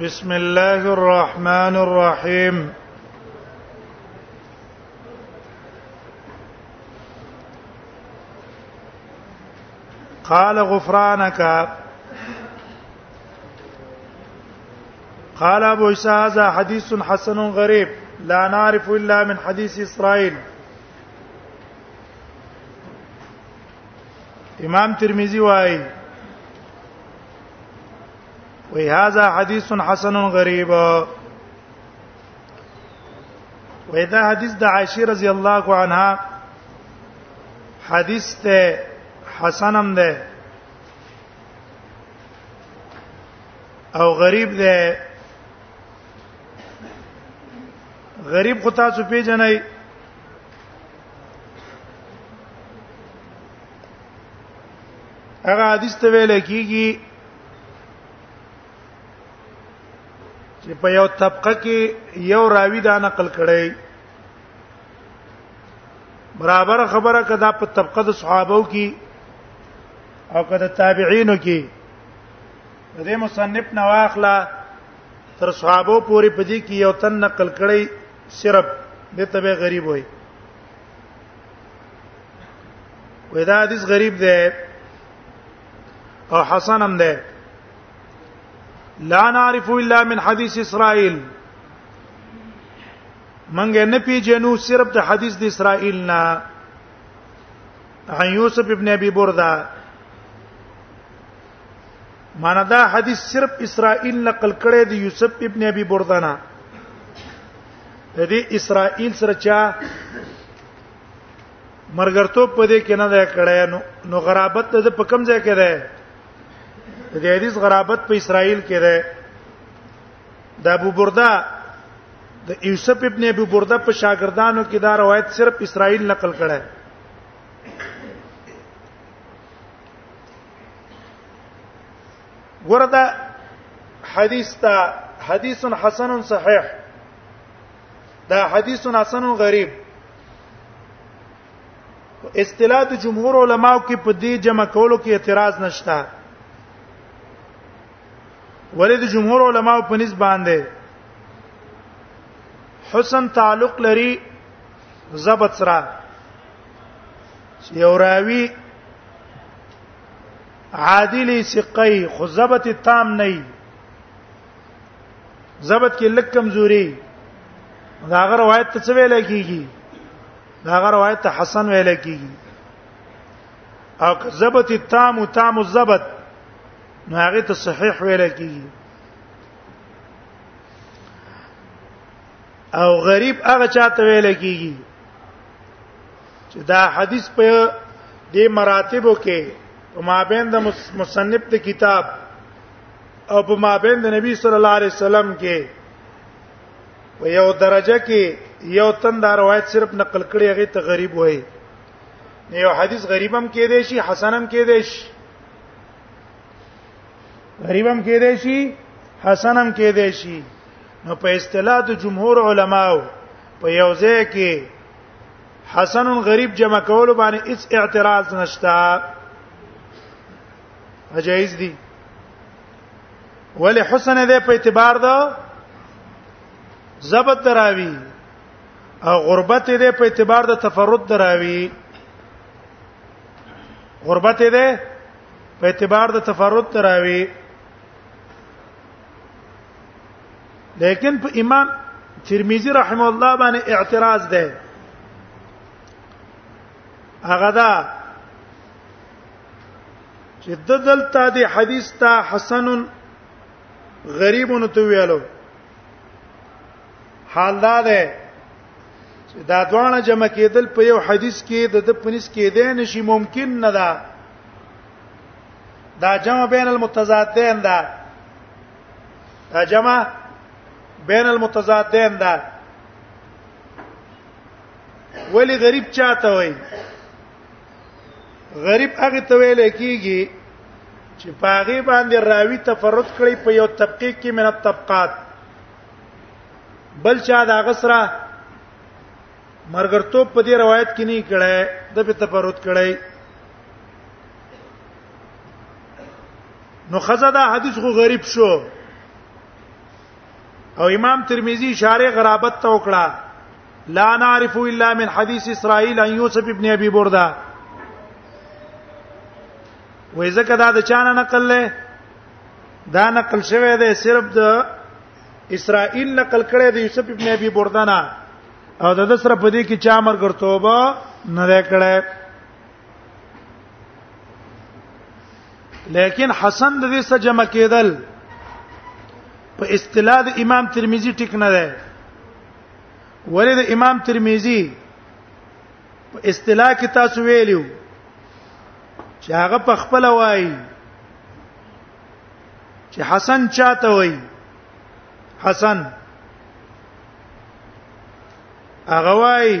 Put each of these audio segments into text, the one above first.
بسم الله الرحمن الرحيم قال غفرانك قال ابو عيسى هذا حديث حسن غريب لا نعرف الا من حديث اسرائيل امام ترمذی وايي وی هاذا حدیث حسن غریب وی دا حدیث د عائشه رضی الله عنها حدیث ته حسنم ده او غریب ده غریب خو تاسو پیژنئ هغه حدیث ته ویل کیږي چې په یو طبقه کې یو راوی دا نقل کړي برابر خبره کدا په طبقه د صحابه کې او کدا تابعین کې د دې مصنف نواخلا تر صحابه پورې پدې کې یو تن نقل کړي صرف د تبه غریب وای وای دا حدیث غریب دی او حسن هم دی لا نعرف الا من حديث اسرائيل منګه نه پیژنو صرف د حدیث د اسرائیل نه عن یوسف ابن ابي برده معنا دا حدیث صرف اسرائیل نقل کړي دی یوسف ابن ابي بردانه د دې اسرائیل سره چا مرګرتوب په دې کې نه ده کړی نو نو غرابت د په کم ځای کې ده د دې حدیث غرابت په اسرائیل کې ده د ابو برده د یوسف ابن ابي برده په شاګردانو کې دا روایت صرف اسرائیل نقل کړي وردا حدیث تا حدیث حسن صحیح دا حدیث حسن غریب اصطلاح د جمهور علماو کې په دې جمع کولو کې اعتراض نشته ولې د جمهور علماو په نسبت باندې حسن تعلق لري ضبط سره یو راوی عادلی سقی خو ضبط تام نه وي ضبط کې لک کمزوري دا غره روایت ته څه ویل کیږي دا غره روایت ته حسن ویل کیږي او ضبط تام او تام الضبط نو هغه ته صحیح ویل کیږي او غریب هغه چاته ویل کیږي چې دا حدیث په دې مراتبو کې په مابین د مصنف د کتاب او په مابین د نبی صلی الله علیه وسلم کې په یو درجه کې یو تن دا روایت صرف نقل کړي هغه ته غریب وای نه یو حدیث غریبم کې دی شي حسنم کې دی شي غریبم کې دی شي حسنم کې دی شي نو په اصطلاح د جمهور علماو په یو ځای کې حسن غریب جمع کول باندې هیڅ اعتراض نشتا جایز دي ولی حسن دې په اعتبار دا ضبط دراوی او غربت دې په اعتبار د تفرد دراوی غربت دې په اعتبار د تفرد دراوی لیکن په امام ترمذی رحم الله باندې اعتراض ده هغه دا چې د دلته د حدیث ته حسن غریب نو تو ویلو حال دا ده چې دا دوانه جمع کېدل په یو حدیث کې د د پنځ کې ده نشي ممکن نه ده دا جمع بین المتضادین ده دا جمع بین المتضادین دا ولی غریب چاته وای غریب هغه ته ویل کیږي چې پاغي باندې راوی تفرد کړی په یو طبقه کې من الطبقات بل چا دا غسرہ مرګرتوب په دې روایت کې نه کړه د په تفرد کړی نو خزه دا حدیث خو غریب شو او امام ترمذی اشاره غرابت ته وکړه لا نعرف الا من حديث اسرائيل ان يوسف ابن ابي برده وې زکه دا د چانه نقل له دا نقل شوی دی صرف د اسرائیل نقل کړی دی یوسف ابن ابي بردانه او د سره په دې کې چا مرګ توبه نه کړه لیکن حسن د دې سره جمع کېدل په اصطلاح د امام ترمذی ټیک نه ده ولې د امام ترمذی په اصطلاح کې تاسو ویلو چې هغه په خپل وایي چې حسن چاته وایي حسن هغه وایي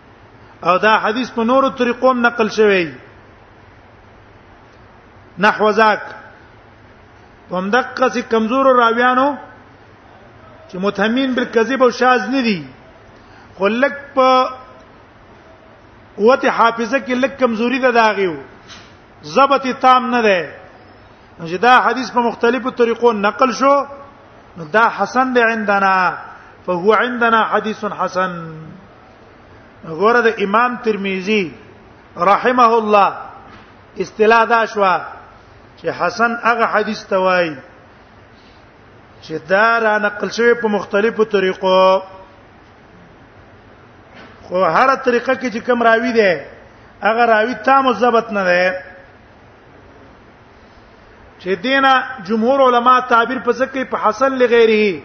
او دا حدیث په نورو طریقو هم نقل شوی نحو ذاک هم دقه سي کمزور راویانو چې متهمین بالکذب او شاذ نه دي خو لک په قوت حافظه کې لک کمزوري ده داغیو ضبط تام نه ده چې دا حدیث په مختلفو طریقو نقل شو دا حسن دی عندنا فهو عندنا حديث حسن غره د امام ترمذی رحمه الله اصطلاح دا شو چې حسن هغه حدیث ته وایي چې دا را نقل شوی په مختلفو طریقو خو هر طریقه کې چې کوم راوی دی هغه راوی تام او ضبط نه دی چې دینه جمهور علما تعبیر په ځکه په حسن لغیره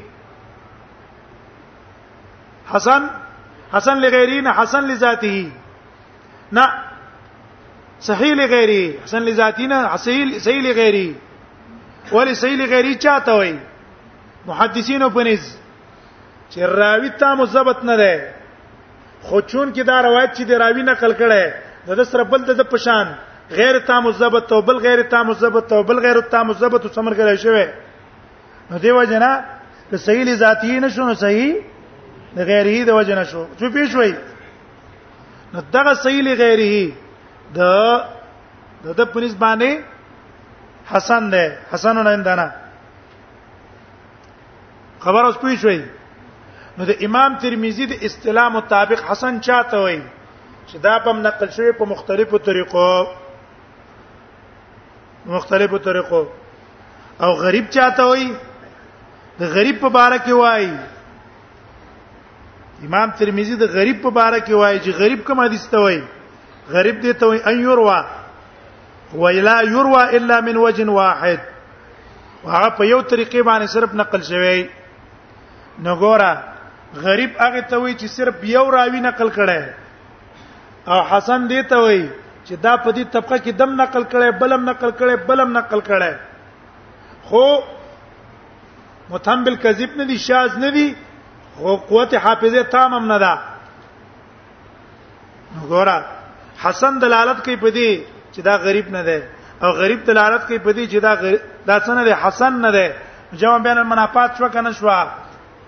حسن حسن لغیره نه حسن لذاته نه صحیح لغیره حسن لذاته نه صحیح صحیح لغیره ولی صحیح لغیره چاته وای محدثینو په نس چې راوی ته مثبت نه ده خو چون کې دا روایت چې د راوی نقل کړي نو د سره بل د پشان غیر تام ضبط او بل غیر تام ضبط او بل غیر تام ضبط څمر کړی شوی نو دیو جنا که صحیح لذاتی نه شو نو صحیح د غیره د وجه نه شو چې پیښ وای نو دغه صحیح لغیره د د د پولیس باندې حسن ده حسن نه اندانا خبر اوس پیښ وای نو د امام ترمذی د استلام مطابق حسن چاته وای چې دا په نقل شوی په مختلفو طریقو مختلفو طریقو او غریب چاته وای د غریب په باره کې وای امام ترمذی د غریب په باره کې وای چې غریب کوم حدیث ته وای غریب دې ته وای ان یروا ولا یروا الا من وجه واحد هغه په یو طریقې باندې صرف نقل شوی نو ګوره غریب هغه ته وای چې صرف یو راوی نقل کړي او حسن دی ته وای چې دا په دې طبقه کې دم نقل کړي بلم نقل کړي بلم نقل کړي خو متهم بالکذب نه دي شاذ نه دي خو قوت حافظه تام هم نه ده وګوره حسن دلالت کوي په دې چې دا غریب نه ده او غریب دلالت کوي په دې چې دا دا څنګه ده حسن نه ده جواب بیان منافات شو کنه شو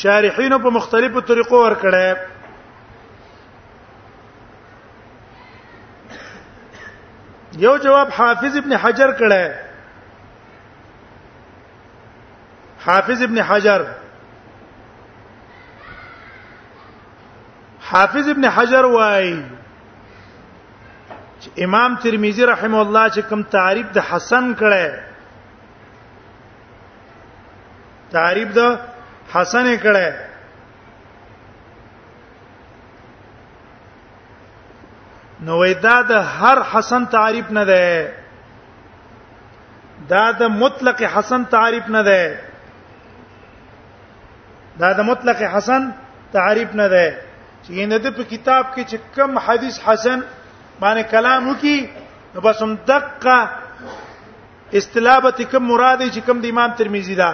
شارحینو په مختلفو طریقو ور کړه یو جواب حافظ ابن حجر کړه حافظ ابن حجر حافظ ابن حجر وای امام ترمذی رحم الله چې کوم تعریف د حسن کړه تعریف د حسن کړه نو دا د هر حسن تعریف نه ده دا د مطلق حسن تعریف نه ده دا د مطلق حسن تعریف نه ده چې نه د په کتاب کې چې کم حدیث حسن باندې کلام وکي نو بس هم دقه استلابت کوم مراد چې کوم د امام ترمذی دا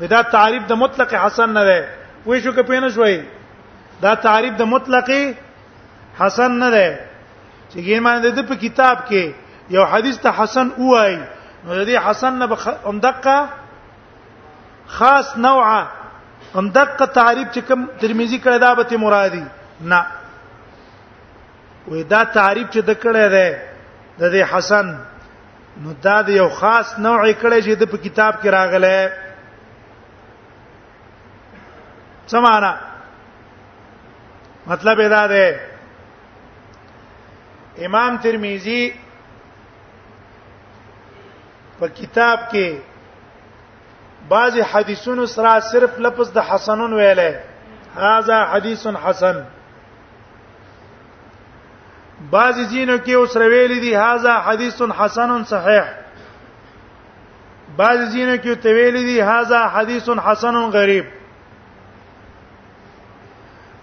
ودا تعریف د مطلق حسن نه ده وې شو کې پینې شوې دا تعریف د مطلق حسن نه ده چې ګیمان د په کتاب کې یو حدیث ته حسن وای نو د دې حسن نه هم دقه خاص نوعه هم دقه تعریف چې کوم ترمذی کړه دا به مرادي نه وې دا تعریف چې د کړه ده د دې حسن نو دا د یو خاص نوع کړه چې د په کتاب کې راغله سمانا مطلب دا ده امام ترمذی په کتاب کې بعض حدیثونو سره صرف لفظ د حسنون ویلې هاذا حدیث حسن بعض ځینو کې اوس رویل دي هاذا حدیث حسن صحیح بعض ځینو کې تویل دي هاذا حدیث حسن غریب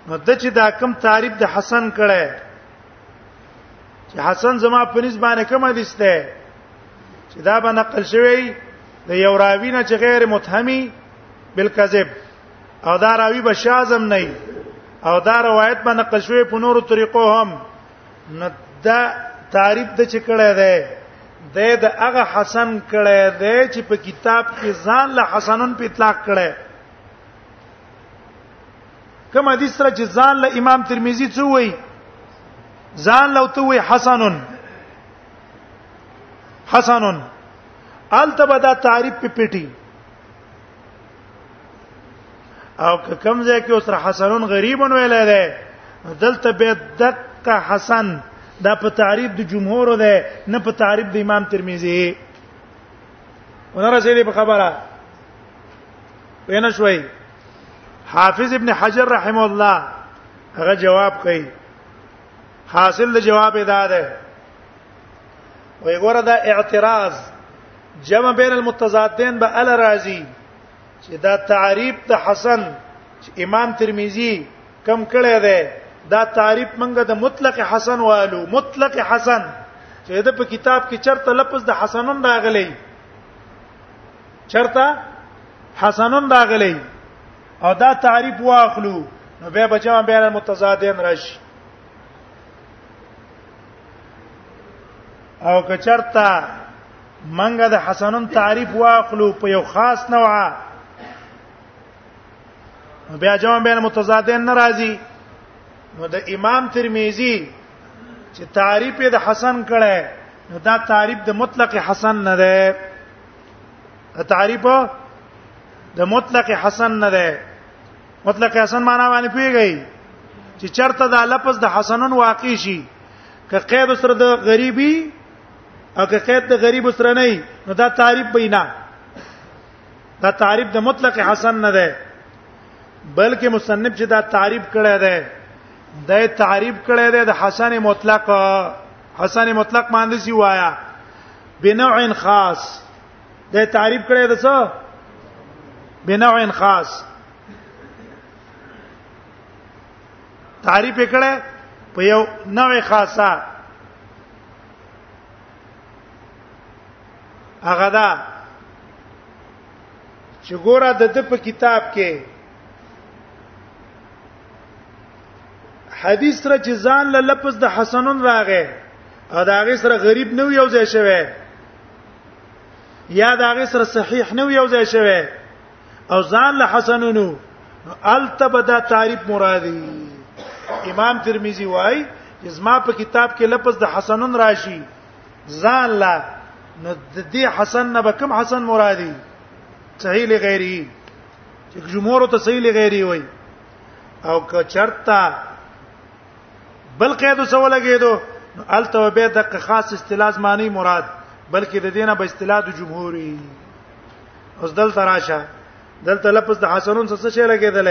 نو د چې دا کم تعریف د حسن کړه چې حسن زما په نسبت باندې کوم حدیث ده چې دا به نقل شوی د یو راوی نه چې غیر متهمی بالکذب او دا راوی بشازم نه او دا روایت به نقل شوی په نورو طریقو هم نو دا تعریف د چې کړه ده د د هغه حسن کړه ده چې په کتاب کې ځان له حسنن په اطلاق کړه کوم حدیث سره چې ځان له امام ترمذی څو وای ځان له تو وای حسنن حسنن التبدا تعریف په پټی او که کم ځای کې اوس حسنون غریبن ویل دی دلته به دقه حسن دا په تعریف د جمهور ده نه په تعریف د امام ترمذی ونره سي په خبره وینا شوي حافظ ابن حجر رحم الله هغه جواب کوي حاصل د جواب ادا ده وي ګوره دا اعتراض جمع بین المتضادین به ال راضی چې دا تعریف د حسن چې امام ترمذی کم کړی دی دا تعریف منګه د مطلق حسن والو مطلق حسن چې دا په کتاب کې چرته لفظ د حسنون راغلی چرته حسنون راغلی او دا تعریف واخلو نو به بچا بین المتضادین راشي او کچرتا منګه د حسنن تعریف واخلو په یو خاص نوعه بیا جمع بین متضادین ناراضي نو د امام ترمذی چې تعریف د حسن کړه نو دا تعریف د مطلق حسن نه ده تعریف د مطلق حسن نه ده مطلق حسن معنا باندې پیږي چې چرته دا لفظ د حسنن واقع شي که قید سره د غریبي او که قید د غریب سره نه نو دا تعریف بینا دا تعریف د مطلق حسن نه ده بلکې مصنف چې دا تعریف کړی دی دا تعریف کړی دی د حسن مطلق حسن مطلق باندې سی وایا بنوع خاص دا تعریف کړی دی څه بنوع خاص تعریف کړه په یو نوې خاصه هغه دا چې ګوره د د په کتاب کې حدیث سره چې ځان له لفظ د حسنن راغې او دا غي سره غریب نو یو ځای شوی یا دا غي سره صحیح نو یو ځای شوی او ځان له حسنونو التبدا تعریف مرادی امام ترمذی وای زما په کتاب کې لفظ د حسنن راشي ځان لا نو د دې حسن نه به کوم حسن مرادي صحیح لغیری چې جمهور ته صحیح لغیری وای او که چرتا بل قید سو لګیدو الته به د خاص اصطلاح معنی مراد بلکې د دینه به اصطلاح د جمهوری اوس دل تراشه دلته لفظ د حسنون څه شي لګیدل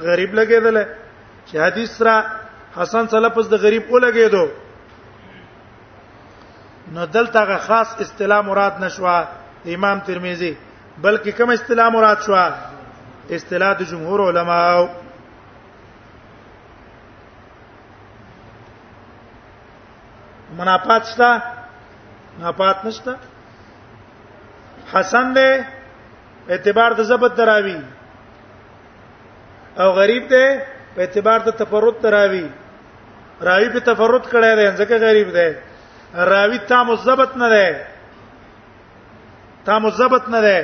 غریب لګیدل چې حدیث را حسن څه لفظ د غریب او لګیدو نو دلته غ خاص اصطلاح مراد نشوا امام ترمذی بلکې کوم اصطلاح مراد شوا اصطلاح د جمهور علماو منافات شته منافات نشته حسن دی اعتبار د ضبط دراوی او غریب دی په اعتبار د تفرد دراوی راوی په تفرد کړه دی ځکه غریب دی راوی تام ضبط نه دی تام ضبط نه دی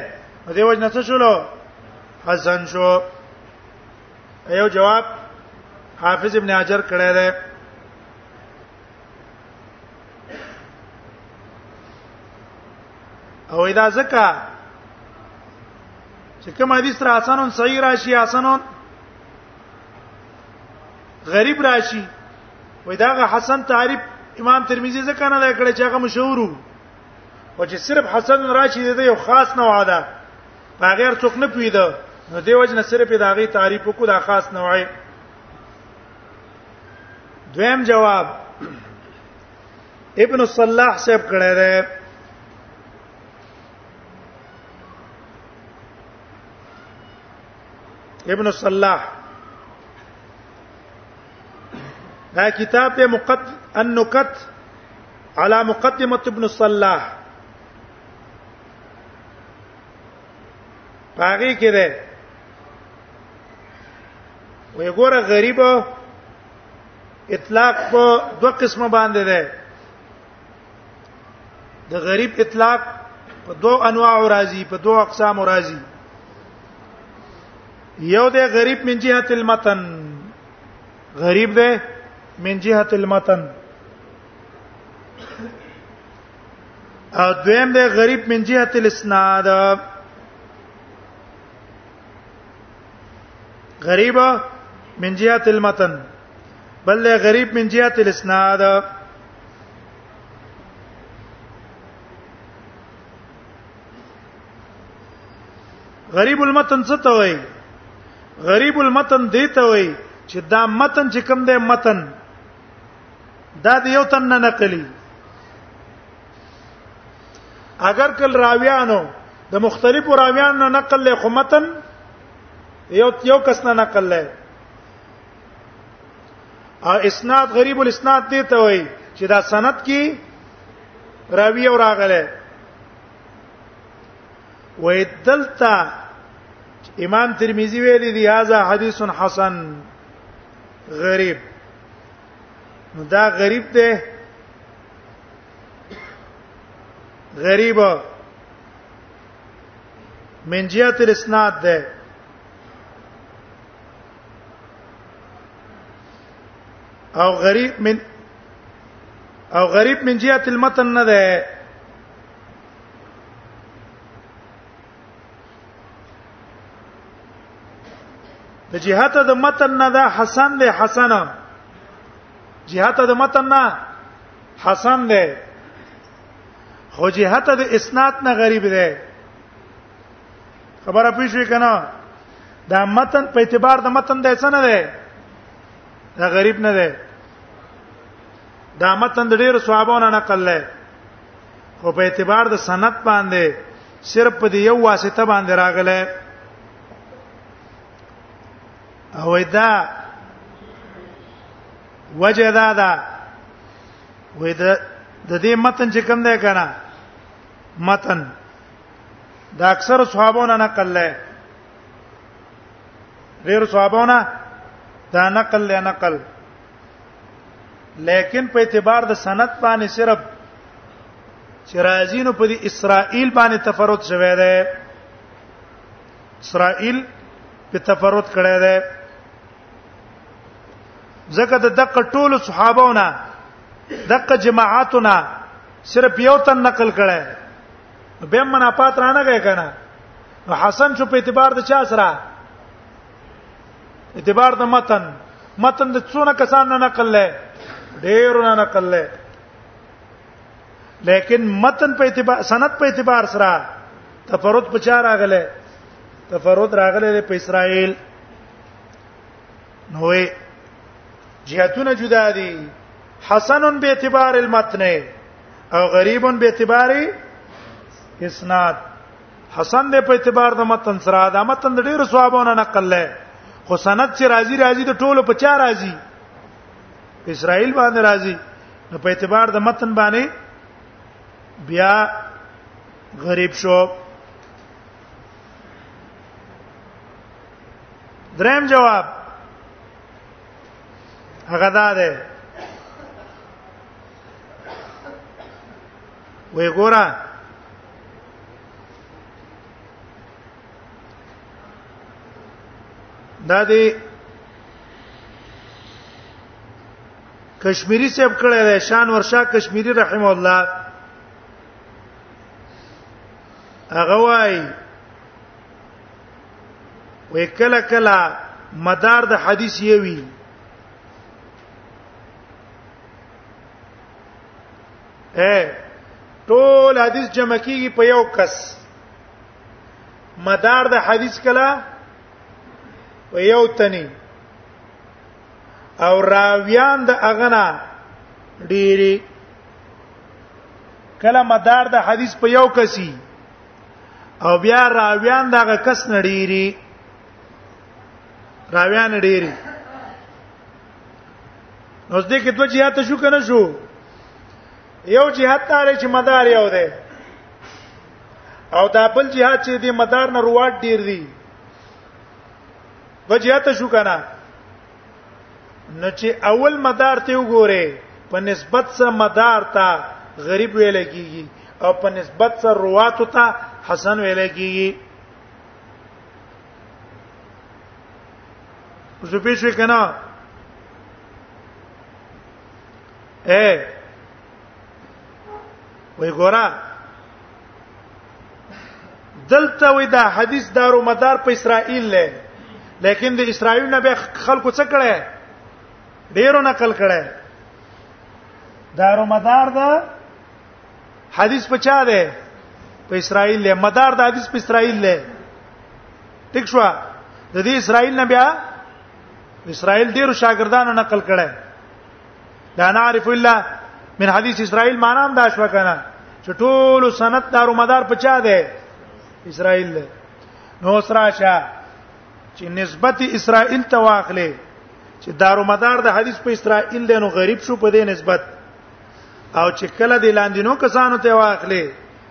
دیو وجه نڅ شولو حسن شو ایو جواب حافظ ابن حجر کړه دی او ادا زکا چې کوم حدیث را حسنون صحیح راشي حسنون غریب راشي وای داغه حسن تعریف امام ترمذی ځکه نه لیکل چې هغه مشهور وو او چې صرف حسن راشي د یو خاص نوع ده بغیر څوک نه پیدا نو دیو جن صرف د هغه تعریف کو دا خاص نوع دویم جواب ابن الصلاح صاحب کړه ده ابن الصلاح دا کتاب ته مقد النکت على مقدمه ابن الصلاح باغی کې ده وې ګوره غریب اطلاق په دوه قسمه باندې ده د غریب اطلاق په دوه انواع راځي په دوه اقسام راځي یو د غریب من جهه المتن غریب ده من جهه المتن او دویم ده غریب من جهه الاسناد غریب من جهه المتن بل غریب من جهه الاسناد غریب المتن څه ته وایي غریب المتن دی ته وایي چې دا متن چې کوم دی متن دا د یو تن نه نقلی اگر کل راویانو د مختلفو راویانو نه نقل له خمتن یو یو کس نه نقل له او اسناد غریب الاسناد دی ته وای چې دا سند کې راوی او راغله وې دلته امام ترمذی ویلی دی هاذا حدیث حسن غریب نو دا غریب دی غریب من جهه الاسناد ده او غریب من او غریب من جهه المتن نه ده د جهت د متن نه دا حسن دی حسن جهت د متن نه حسن دی خو جهت د اسناد نه غریب دی خبره پېښوي کنه دا متن په اعتبار د متن د څه نه دی دا غریب نه دی دا متن د ډیرو صحابو نه نقل لای او په اعتبار د سند باندې صرف په یو واسطه باندې راغله او دا وجه دا ده وې دا د دې متن چې کوم دی کنه متن دا اکثر صحابونه نقل لای ډیر صحابونه دا نقل لای نقل لیکن په اعتبار د سند باندې صرف چې راځي نو په اسرائیل باندې تفرد شوه دی اسرائیل په تفرد کړه دی ځکه د دقه ټول صحابهونه دقه جماعتونه صرف یو تن نقل کړه به منافات رانه غه کنه نو حسن شو په اعتبار د چا سره اعتبار د متن متن د څونه کسان نه نقل لای ډیر نه نقل لای لیکن متن په اعتبار سند په اعتبار سره تفرد په چار راغله تفرد راغله په اسرائیل نوې جهتونه جدا دي حسن به اعتبار المتن او غریب به اعتبار اسناد حسن د په اعتبار د متن سره د متن د ډیرو صحابانو نقل لای خو سند چې راځي راځي د ټولو په چا راځي اسرائیل باندې راځي نو په اعتبار د متن باندې بیا غریب شو دریم جواب هغه دا ده وې ګوره دا دی کشمیری صاحب کړه دی شان ورشا کشمیری رحم الله هغه وای وې کله کله مدار د حدیث یوي اے ټول حدیث جمع کیږي په یو کس مدار د حدیث کلا په یو تنی او راویان د اغنا ډیری کله مدار د حدیث په یو کسی او بیا راویان دغه کس نډيري راویان ډيري نو دې کې دوه جهات شو کنه شو یو جهات تاره چې مدار یو دی او دا بل جهات چې دې مدار نه رواټ ډیر دی دوه جهات شو کنه نو چې اول مدار ته وګوره په نسبت سره مدار ته غریب ویل کیږي او په نسبت سره رواتو ته حسن ویل کیږي اوس په شوي کنه اے وای ګورا دلته وای دا حدیث دارو مدار په اسرائیل لې لیکن د اسرائیل نه به خلکو څه کړي ډیرو نقل کړي دارو مدار دا حدیث په چا ده په اسرائیل له مدار د حدیث په اسرائیل له ټیک شو د دې اسرائیل نه بیا اسرائیل ډیرو شاګردانو نقل کړي لا نعرف الا من حدیث اسرائیل معنا هم دا شو کنه چې ټول سند دارو مدار په چا ده اسرائیل له نو سره شه چې نسبت اسرائیل ته واخلې چې دارو مدار د حدیث په اسرائیل له نو غریب شو په دې نسبت او چې کله د لاندینو کسانو ته واخلې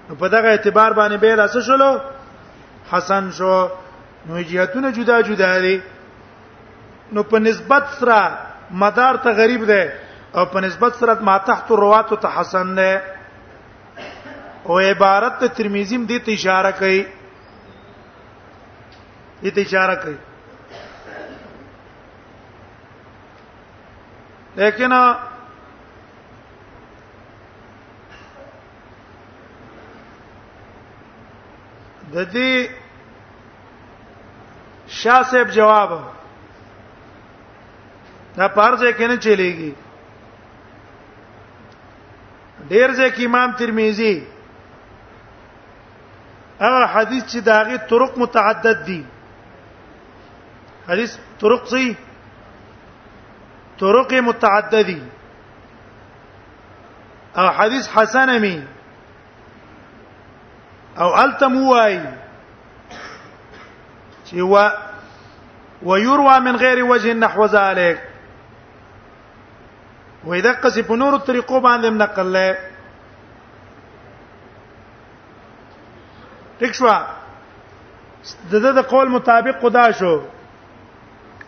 نو په دغه اعتبار باندې به لاس شلو حسن شو نو جهتونه جدا جدا دي نو په نسبت سره مدار ته غریب ده او په نسبت سره ما تحت روات ته حسن ده او عبارت ته ترمذی هم دې ته اشاره کوي دې ته اشاره کوي لیکن د دې شاه صاحب جواب دا پارځه کې نه چلیږي ډیر ځکه امام ترمذی هغه حدیث چې داغه طرق متعدد دي حدیث طرق سي طرق متعددي او حدیث حسن می او التم وای چې و ويروى من غير وجه نحو ذلك وې دا قصې په نورو طریقو باندې نقل لې ټیک شو دغه د قول مطابق خدا شو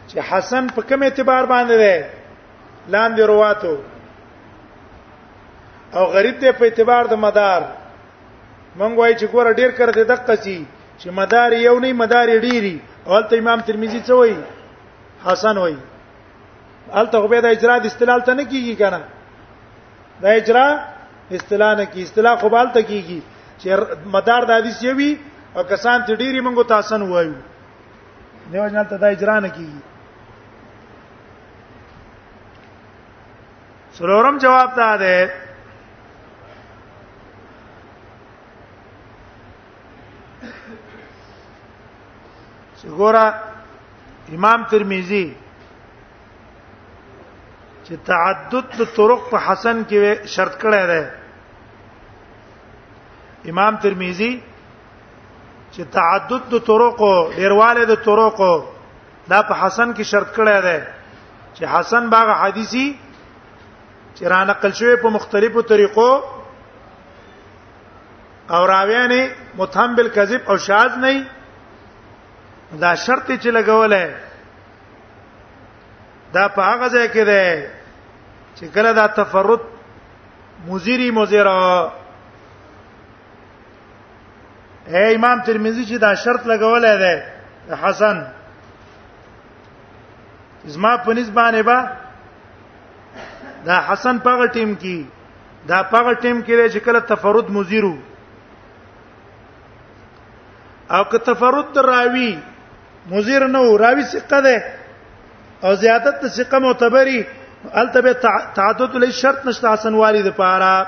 چې حسن په کوم اعتبار باندې ده لاندې رواتو او غریب ته په اعتبار د مدار مونږ وایي چې ګوره ډیر کړه د دقه سي چې مدار یو نه مدار ډیری اولته امام ترمذی څه وایي حسن وایي الته خو به د اجراد استلال ته نه کیږي کنه دا اجرا اصطلاح نه کی اصطلاح خو بال ته کیږي چې مدار د حدیث یوي او کسان ته ډیری منګو تاسو نه وایو دیو جنال ته دا اجرا نه کیږي سلورم جواب دا ده چې ګوره امام ترمذی چې تعدد د طرق په حسن کې شرط کړی دی امام ترمذی چې تعدد د طرق ډیرواله د طرق دا په حسن کې شرط کړی دی چې حسن باغ حدیثي چې را نقل شوی په مختلفو طریقو او راویان متهم بالکذب او شاذ نه دا شرط چې لګولای دا په هغه ځای کې ده چې کله دا تفرد مزيري مزيرا اے امام ترمذی چې دا شرط لګولای دی حسن زما په نسبانه با دا حسن پاغه ټیم کې دا پاغه ټیم کې چې کله تفرد مزيرو او که تفرد راوی مزیر نو راوی ثقه ده او زیادت د ثقه معتبري الته به تعدد لې شرط نشته حسن والی د پاره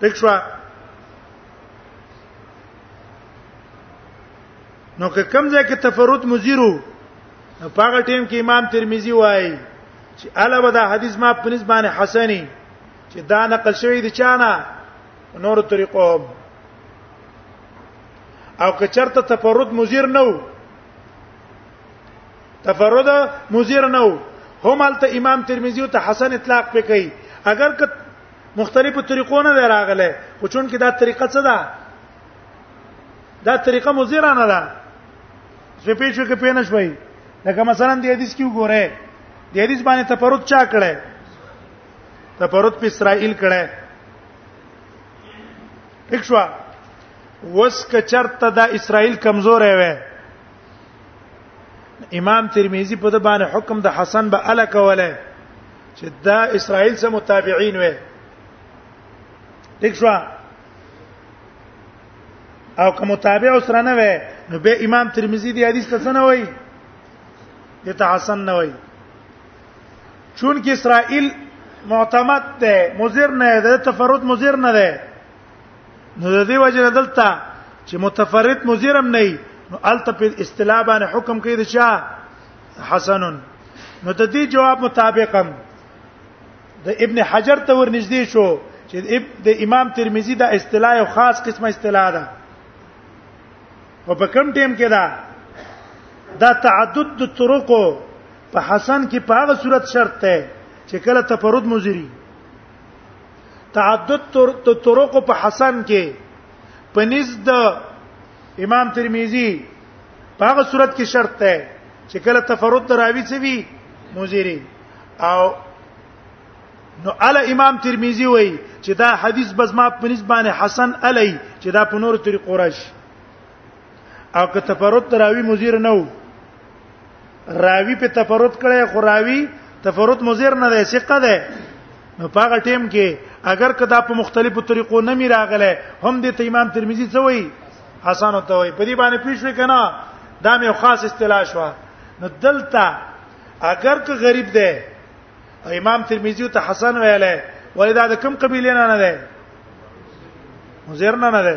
تښوا نو که کم ځای کې تفرد مزیرو په هغه ټیم کې امام ترمذی وایي چې الا بدا حدیث ما په نسبت باندې حسنی چې دا نقل شوی د چانه نور طریقو هم او که چرته تفرد مزیر نه وو تفرد مزیر نه وو هم الته امام ترمذی او ته حسن اطلاق پې کوي اگر که مختلفو طریقو نه راغله خو چون کې دا طریقه څه ده دا طریقه مزیرانه ده زه په شو کې پېنه شوي لکه مثلا د حدیث کې وګوره د حدیث باندې تفرد چا کړي تپرد په اسرائیل کړه ٹھیک شو وس ک چرته دا اسرائیل کمزور وي امام ترمذی په د باندې حکم د حسن به الا کوله چې دا اسرائیل سره متابعین وي ٹھیک شو او کوم متابع سره نه وي نو به امام ترمذی دی حدیث ته څه نه وایي دته حسن نه وایي چون کې اسرائیل معتمد ده مزر نه ده تفرد مزر نه ده نو د دې وجه دلته چې متفرد مزرم نه نو الته په اصطلاح باندې حکم کوي د چا حسن نو د دې جواب مطابقم د ابن حجر ته ورنږدې شو چې د امام ترمذی دا اصطلاح او خاص قسمه اصطلاح ده او په کم ټیم کې دا دا تعدد د طرقو په حسن کې په هغه صورت شرط ده چې کله تفرد مزری تعدد طرق په حسن کې په نزد امام ترمذی په هغه صورت کې شرط ده چې کله تفرد راوي څه وي مزری او نو ال امام ترمذی وای چې دا حدیث بس ما په نسبت باندې حسن علی چې دا په نور طریقو راشي او که تفرد راوی مزیر نه وو راوی په تفرد کړي خو راوی تفرد مزیر نه دی ثقه ده نو پاغه ټیم کې اگر کدا په مختلفو طریقو نه می راغله هم د امام ترمذی څه وایي حسن او توي په دې باندې پیښوي کنه دا مې خاص اصطلاح شو نو دلته اگر که غریب دی امام ترمذی ته حسن ویلې ولدا د کوم قبیله نه نه دی مزیر نه نه دی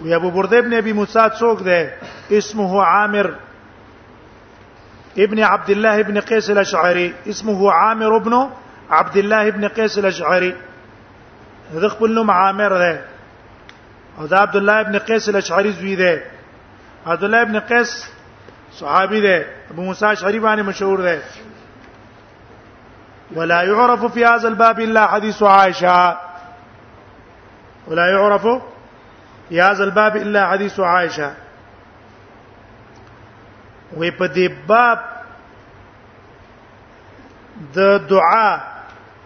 وی ابو برده ابن ابي موسى څوک ده اسمه عامر ابن عبد الله ابن قيس الاشعري اسمه عامر ابن عبد الله ابن قيس الاشعري هغه خپل نوم عامر دی او عبد الله ابن قيس الاشعري زوی ده عبد الله ابن قيس صحابي ده ابو موسی اشعري باندې مشهور ده ولا يعرف في هذا الباب الا حديث عائشه ولا يعرف یا ذل باب الا حدیث عائشه وې په دې باب د دعا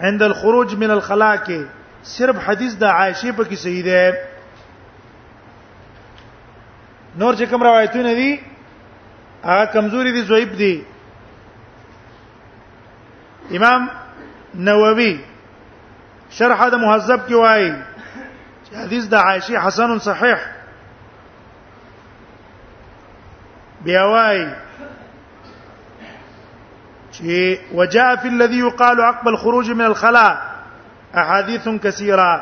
عند الخروج من الخلاء کې صرف حدیث د عائشه په کې صحیح ده نور چې کوم روایتونه دي هغه کمزوري دي ضعیف دي امام نووي شرح د مهذب کې وایي چې حدیث د عائشه حسن صحیح بیا وایي چې وجاء في الذي يقال عقب الخروج من الخلاء احاديث كثيره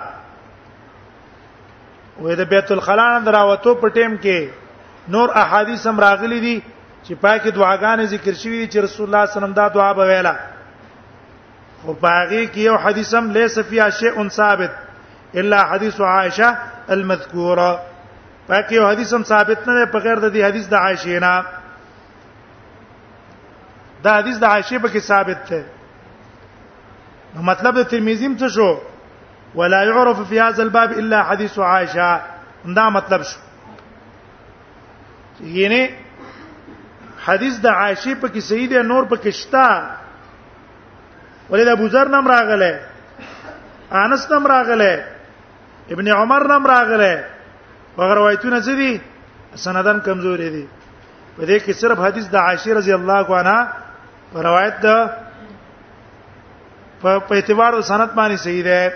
وې د بیت الخلا نه دراوتو په ټیم کې نور احادیث هم راغلي دي چې پاکه دعاګانې ذکر شوې دي چې رسول الله صلی الله علیه وسلم دا دعا به ویله او باغی کې یو حدیث هم ليس فيها شيء ثابت الا حديث عائشه المذكوره پکې یو حدیث هم ثابت نه په غیر د دې حدیث د عائشه نه دا حدیث د عائشه په کې ثابت ده نو مطلب د ترمذی هم څه شو ولا يعرف في هذا الباب الا حديث عائشه دا مطلب شو یعنی حدیث د عائشه په کې صحیح دی نور په کې شته ولې د ابو ذر نم راغله انس نم راغله ابن عمر نم راغله هغه روایتونه څه دي سندن کمزوري دي په دې کې صرف حدیث د عائشه رضی الله عنها په روایت ده په اعتبار د سند باندې صحیح ده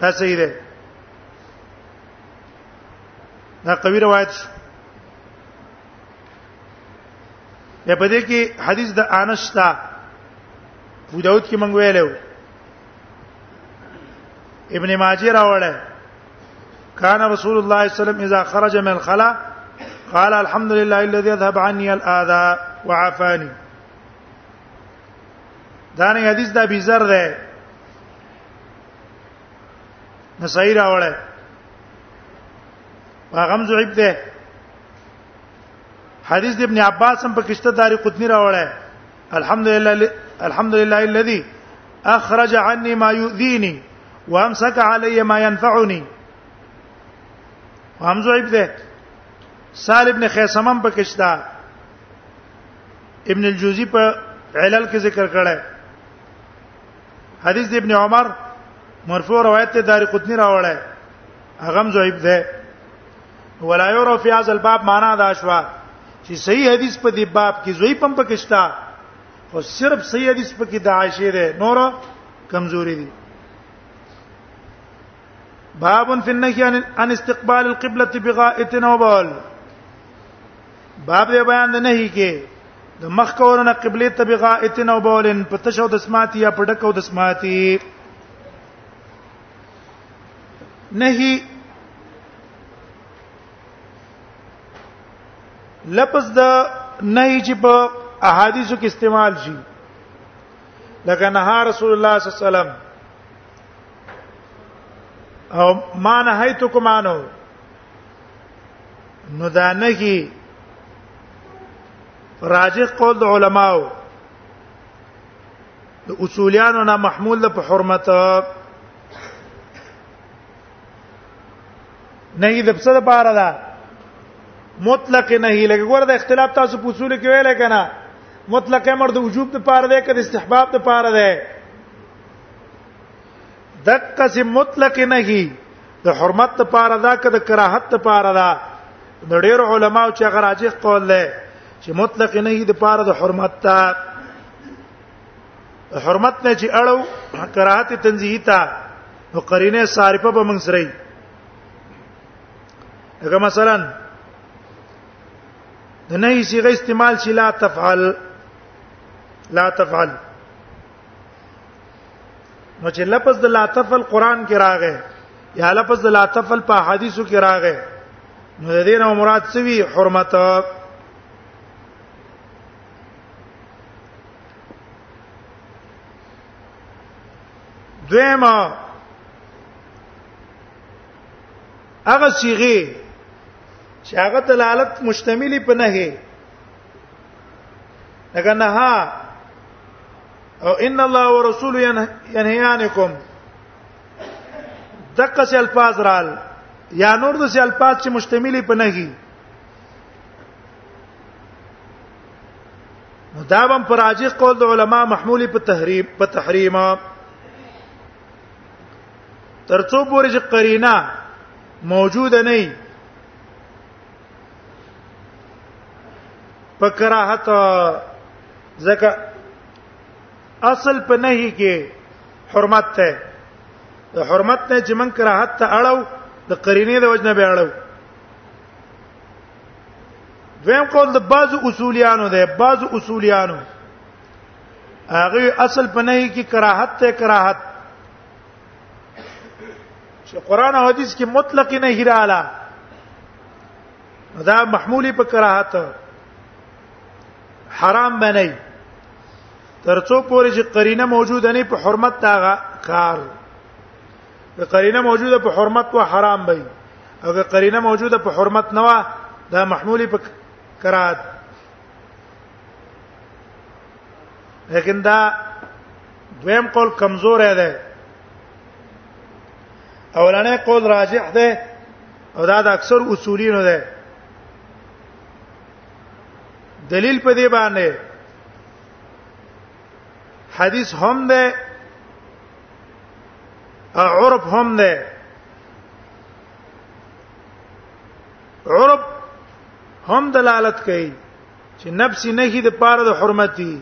دا صحیح ده دا قوی روایت شو یا په دې کې حدیث د انس تا ابو داود کې مونږ ویلو ابن ماجه راوړل كان رسول الله صلى الله عليه وسلم اذا خرج من الخلاء قال الحمد لله الذي اذهب عني الاذى وعافاني دا نه حدیث دا بیزر ده نسائی راوړل هغه هم ضعیف دی حدیث ابن عباس هم په کشته داری قطنی راوړی الحمدلله الحمدلله الذي اخرج عني ما يؤذيني وامسك علي ما ينفعني هم ضعیف دی سال ابن خیسم هم په کشته ابن الجوزی په علل کې ذکر کړی حدیث ابن عمر مرفوع روایت ته دار قطنی راوړی هغه ضعیف ده ولا یور فی هذا الباب معنا دا شو چې صحیح حدیث په دې باب کې ضعیف هم پکشتا او صرف صحیح حدیث په کې د عائشه ده نور کمزوري دي باب فی النهی عن استقبال القبلة بغائط او بول باب دې بیان د نهی کې د مخ کورنه قبله ته بغائط او بول په تشو د سماتی یا په ډکو د سماتی نهي لفظ د نهي چې په احادیثو کې استعمال شي لکه نه رسول الله صلی الله علیه وسلم او ما نهیتکم عنه نو دا نهي راجح قول د علماو د اصولیانو نه محمول په حرمت نهي د څه لپاره ده مطلق نهي لکه ګوره د اختلاف تاسو په اصول کې ویل کنه مطلق امر د وجوب لپاره ده که د استحباب لپاره ده دقه سي مطلق نهي د حرمت لپاره ده که د کراهت لپاره ده د ډېر علماو چې هغه راجح قول ده چې مطلق نهي د لپاره د حرمت ته حرمت نه چې اړو کراهت تنزیهی تا نو قرینه صارفه به موږ سره هغه مثلا د نه صيغه استعمال شي لا تفعل لا تفعل نو چې لفظ د لا تفعل قران کې راغی یا لفظ د لا تفعل په حدیثو کې راغی نو د دې نه مراد څه وی حرمت دویمه هغه صيغه چې هغه دلالت مشتملې په نه لکه نه او ان الله ورسول ينهيانكم دغه سي الفاظ رال یا نور د سي الفاظ چې مشتملې په نه نو دا هم پر راجح قول د علما محمول په تحریم په تحریم ترڅو پورې چې قرینه موجوده نه په کراهت زکه اصل په نهي کې حرمت ته د حرمت نه چې من کراهت ته اړو د قرینه د وجنه به اړو دویم قول د بعض اصولیانو ده بعض اصولیانو هغه اصل په نه کې کراهت ته کراهت چې قران او حديث کې مطلق نه هیراله دا محمولی په کراهت حرام بنئ ترڅو پورې چې قرینه موجوده نه په حرمت تاغه کار د قرینه موجوده په حرمت و حرام به او که قرینه موجوده په حرمت نه و دا محمولی په کراهت لیکن دا دویم قول کمزور دی اولنې قول راجح دی او دا د اکثر اصولینو دی دلیل په دې باندې حدیث هم ده عرب هم ده عرب هم دلالت کوي چې نفس نه هي د پاره د حرمتي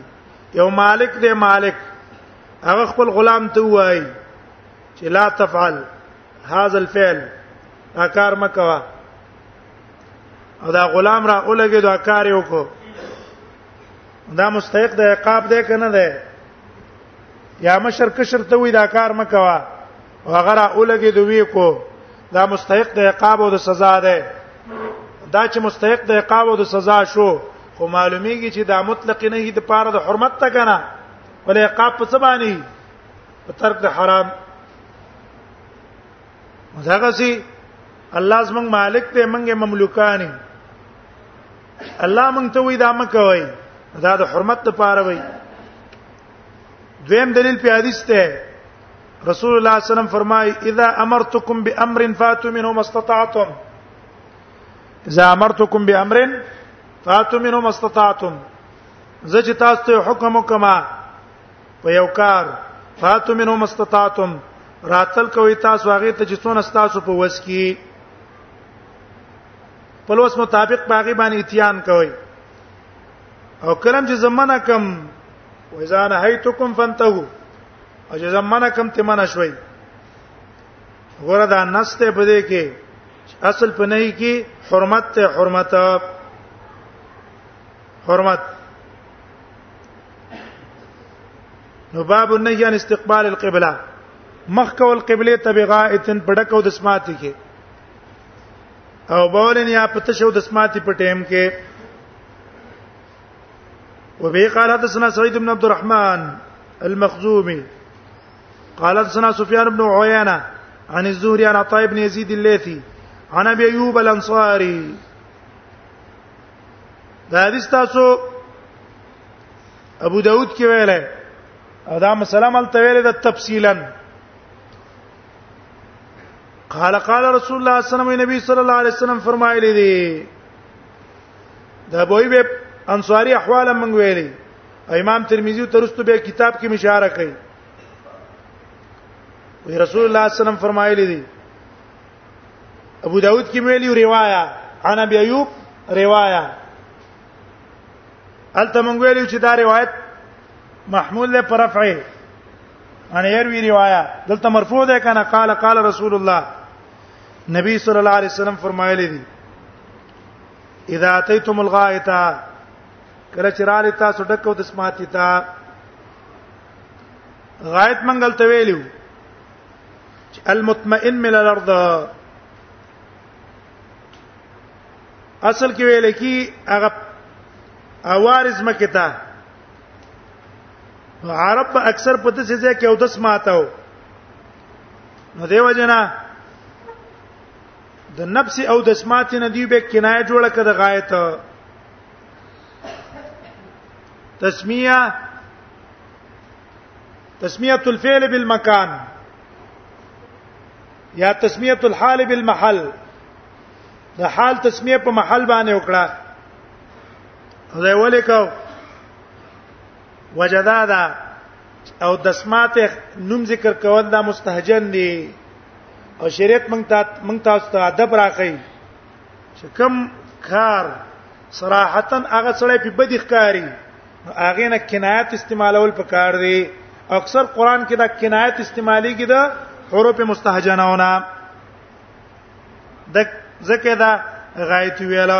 یو مالک دی مالک هغه خپل غلام ته وایي چې لا تفعل هاذا الفعل اکار مکوا او دا غلام را اولګي دا کار یو کو دا مستحق د عقاب دی کنه دی یا مشر کشر ته وی دا کار مکوا وغرا اولګي دوی کو دا مستحق د عقاب او د سزا ده دا چې مستحق د عقاب او د سزا شو خو معلومیږي چې دا مطلق نه هي د پاره د حرمت ته کنه ولې عقاب په څه باندې په ترک د حرام مزاګه سي الله زمنګ مالک ته منګه مملوکانی الله مونږ ته وې دا مکوي دا د حرمت لپاره وي دویم دلیل په حدیث ته رسول الله صلی الله علیه وسلم فرمای اذا امرتکم بامر فاتوا منه ما استطعتم اذا امرتکم بامر فاتوا منه ما استطعتم زه چې تاسو ته حکم وکما په یو کار فاتوا منه ما استطعتم راتل کوي تاسو هغه ته چې څونه تاسو په وس کې خپل وس مطابق باغی باندې اتیان کوي او کلم چې زمانہ کم واذا نهیتکم فانتهوا او چې زمانہ کم ته منع شوي ګوره دا نسته په دې کې اصل په نه کې حرمت ته حرمت حرمت نو باب النهي عن استقبال القبلة مخ کول قبله تبغائتن پډکو د سماعت کې او بولن یا پته شو د سماعتي په ټیم کې وبه قال حدثنا سعيد بن عبد الرحمن المخزومي قال حدثنا سفيان بن عيينة عن الزهري عن عطاء بن يزيد الليثي عن ابي ايوب الانصاري دا حدیث تاسو ابو داود کې ویلای او دا مسله مل تویل د تفصیلا قال قال رسول الله صلی الله علیه وسلم نبی صلی الله علیه وسلم فرمایلی دی دا بوئی به انصاری احوال موږ ویلي امام ترمذی ترستو به کتاب کې مشاره کوي وی رسول الله صلی الله علیه وسلم فرمایلی دی ابو داود کې ویلی روايه عن ابي ايوب روايه الته موږ ویلو چې دا روایت محمول له پرفعه ان يروي روايه دلته مرفوع ده کنه قال قال رسول الله نبی صلی الله علیه وسلم فرمایلی دي اذا اتيتم الغائط کله چې را لتا سټک او د سماتی تا غایت منګل ته ویلو المطمئن من الارض اصل کې ویل کی هغه اوارز مکه ته نو عرب به اکثر په دې ځای کې او دس ماتاو نو دیو جنا د نفس او د اسمات نه دی به کنایه جوړه کړه غایت تسمیه تسمیه الفعل بالمکان یا تسمیه الحال بالمحل د حال تسمیه په محل باندې وکړه زه ولې کو وجدا دا او دسمات نوم ذکر کول دا مستهجن دی او شریعت مونږ ته مونږ تاسو ته ادب راخی چې کم کار صراحتا هغه سړی په بدی ښکاری هغه نه کنایت استعمالول پکار دی اکثر قران کې دا کنایت استعمالي کې دا حروف مستهجنونه د ذکر دا غایت ویلا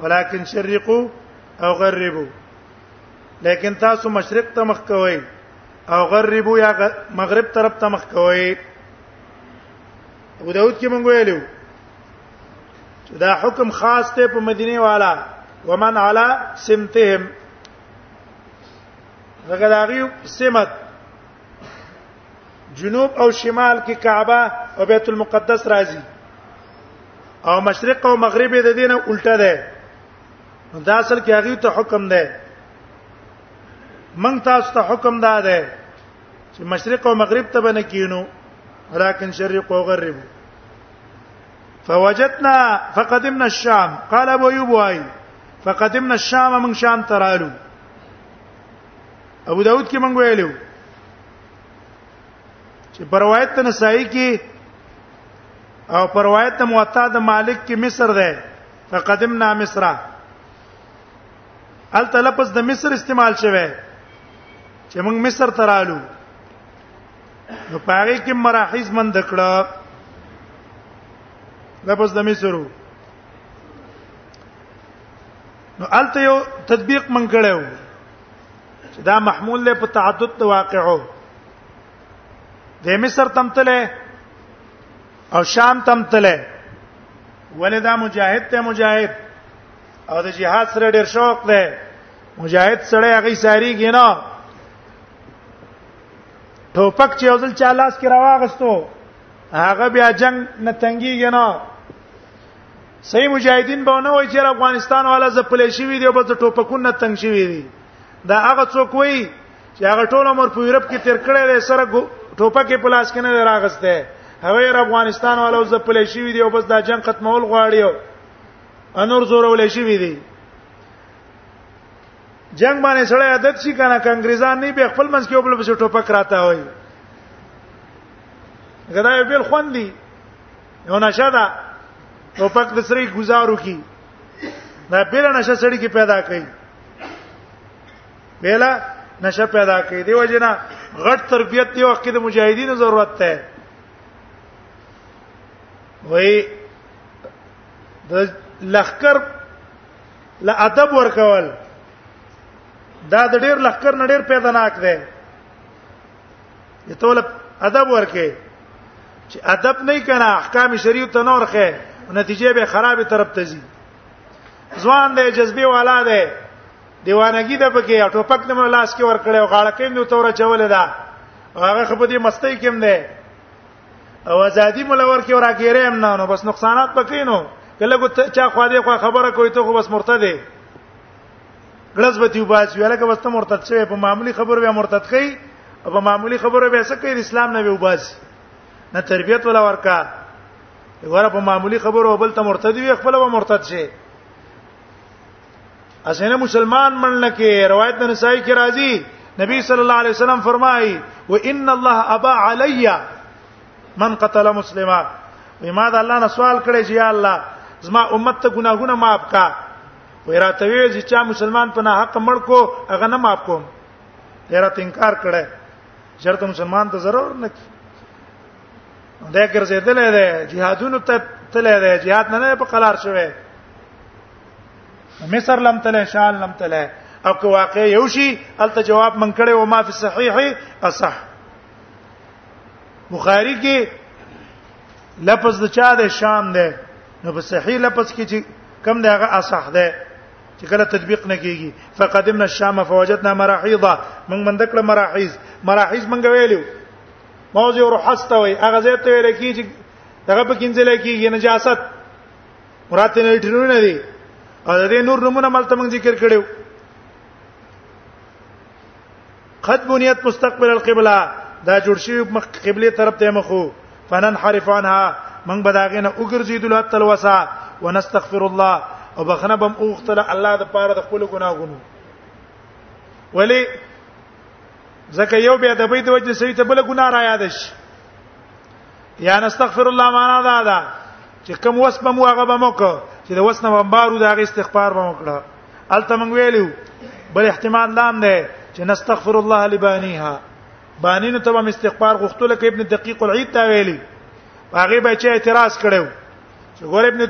ولكن شرقوا او غربوا لیکن تاسو مشرق ته مخ کوئ او غربوا یا مغرب طرف ته مخ کوئ ابو داود کې مونږ ویلو چې دا حکم خاص ته په مدینه والا ومن علا سمتهم هغه داغي سمت جنوب او شمال کې کعبه او بیت المقدس راځي او مشرق او مغرب د دینه الټه ده دا اصل کې هغه ته حکم ده من تاسو ته حکم ده ده چې مشرق او مغرب ته بنه کینو ولكن شرق او غرب فوجدنا فقدمنا الشام قال ابو ايوب واي فقدمنا الشام من شام ترالو ابو داود کې مونږ ویلو چې په روایت ته نسائی کې او په روایت ته موطا د مالک کې مصر ده فقدمنا مصر ال تلفظ د مصر استعمال شوه چې موږ مصر ته رالو نو پاره کې مراحیز مند کړه لفظ د مصرو نو الته یو تطبیق من کړو چې دا محمول له په تعدد د واقعو د مصر تمتله او شام تمتله ولدا مجاهد ته مجاهد او د جهاد سره ډیر شوق دی مجاهد سره هغه ساری ګینا ټوپک چې اوزل چالاس کې راواغستو هغه بیا جنگ نه تنګیږي نه صحیح مجاهدین به نه وای چې افغانستان والا زپلې شي وي دی په ټوپکونه تنگ شي وي دا هغه څوک وي چې هغه ټول عمر په یورپ کې تیر کړی دی سره ټوپکې په لاس کې نه راغسته هغه افغانستان والا زپلې شي وي دی او بس دا جنگ ختمول غواړي او انور زورول شي وي دی جنگ باندې سره عادت شي کنه کانګریزان نه به خپل منځ کې خپل بس ټوپک راته وای غدا یو بل خوندي یو نشه ده او پک د سری گزارو کی دا پیله نشه سړی کی پیدا کړي پیله نشه پیدا کړي دی وجنه غټ تربیت دی وخت کې د مجاهدینو ضرورت ده وای د لخر لا ادب ورکول دا د ډیر لخر نډیر پیدا ناک دی دي ته ول ادب ورکه چې ادب نه کنا احکام شریعت ته نور خې نتیجه به خراب طرف ته ځي ځوان دی جذبه والا دی دیوانګی د پکې ټوپک نه لاس کې ور کړې او غاړه کې نو توره چولې ده هغه خو په دې مستۍ کې هم ده او ازادي ملور کې ورا کېره هم نه نو بس نقصانات پکې نو کله کو چا خو دې خو خبره کوي ته خو بس مرتد دی ګلز به دیو باز ویل که وسته مرتد شوی په معمولی خبرو به مرتد کړي او په معمولی خبرو به څه کوي اسلام نه ویو باز نه تربیت ولا ورکا ګوره په معمولی خبرو بل ته مرتد وي خپل به مرتد شي اسنه مسلمان منل کې روایت نسائی کې راځي نبی صلی الله علیه وسلم فرمایي و ان الله ابا علی من قتل مسلما ما د الله نه سوال کړی چې یا الله زما امت ته ګناهونه معاف کا وې راته ویل چې چا مسلمان په نه حق مړ کو هغه نه معاف کوم یې راته انکار کړه شرط مسلمان ته ضرر نه کی دا ګرځیدل دی جهادونو ته تل دی جهاد نه نه په قلار شوی مصر لم تله شال لم تله او که واقع یو شي الته جواب من کړي او ما فی صحیح اصح بخاری کې لفظ د چا د شام ده نو په صحیح لفظ کې چې کم ده هغه اصح ده چې کله تطبیق نه کیږي فقدمنا الشام فوجدنا مراحيضا موږ من دکړه مراحيز مراحيز موږ ویلو موضوع رحسته وي هغه زه ته ویل کیږي دغه په کینځل کیږي نجاست مراد نه ټرونه دي او د نور نمونه ملته موږ ذکر کړو قد بنيت مستقبل القبلة دا جوړ شوی مخ قبله طرف ته مخو فنن حرفانها من بداغنه وګرځیدل حتى الوسا ونستغفر الله او بخنه بم اوختله الله د پاره د خپل ګناهونو ولی زکه یو بیا د بیت وجه سوی ته بل ګناه را یاد شي یا نستغفر الله معنا دا ده چې کوم وس به مو هغه به مو کو چې د وس نه بمبارو د هغه استغفار به مو کړه الته مونږ ویلو بل احتمال لام دی چې نستغفر الله لبانیها بانینو ته هم استغفار غوښتل کې ابن دقیق العید دا ویلي هغه به چې اعتراض کړو چې ګور ابن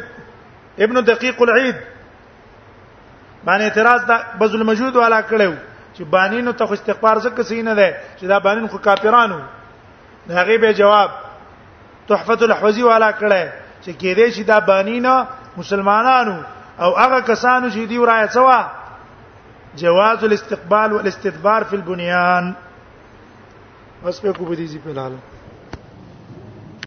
ابن دقیق العید باندې اعتراض د بذل موجود والا کړو چې بانینو ته استغفار ځکه سینه ده چې دا بانین خو کافرانو دا غي به جواب تحفه الاحوزی والا کړه چې کې دې چې دا بانینا مسلمانانو او هغه کسانو چې دی ورایه سوا جواز الاستقبال والاستدبار في البنيان بس په کو بدی زی په لاله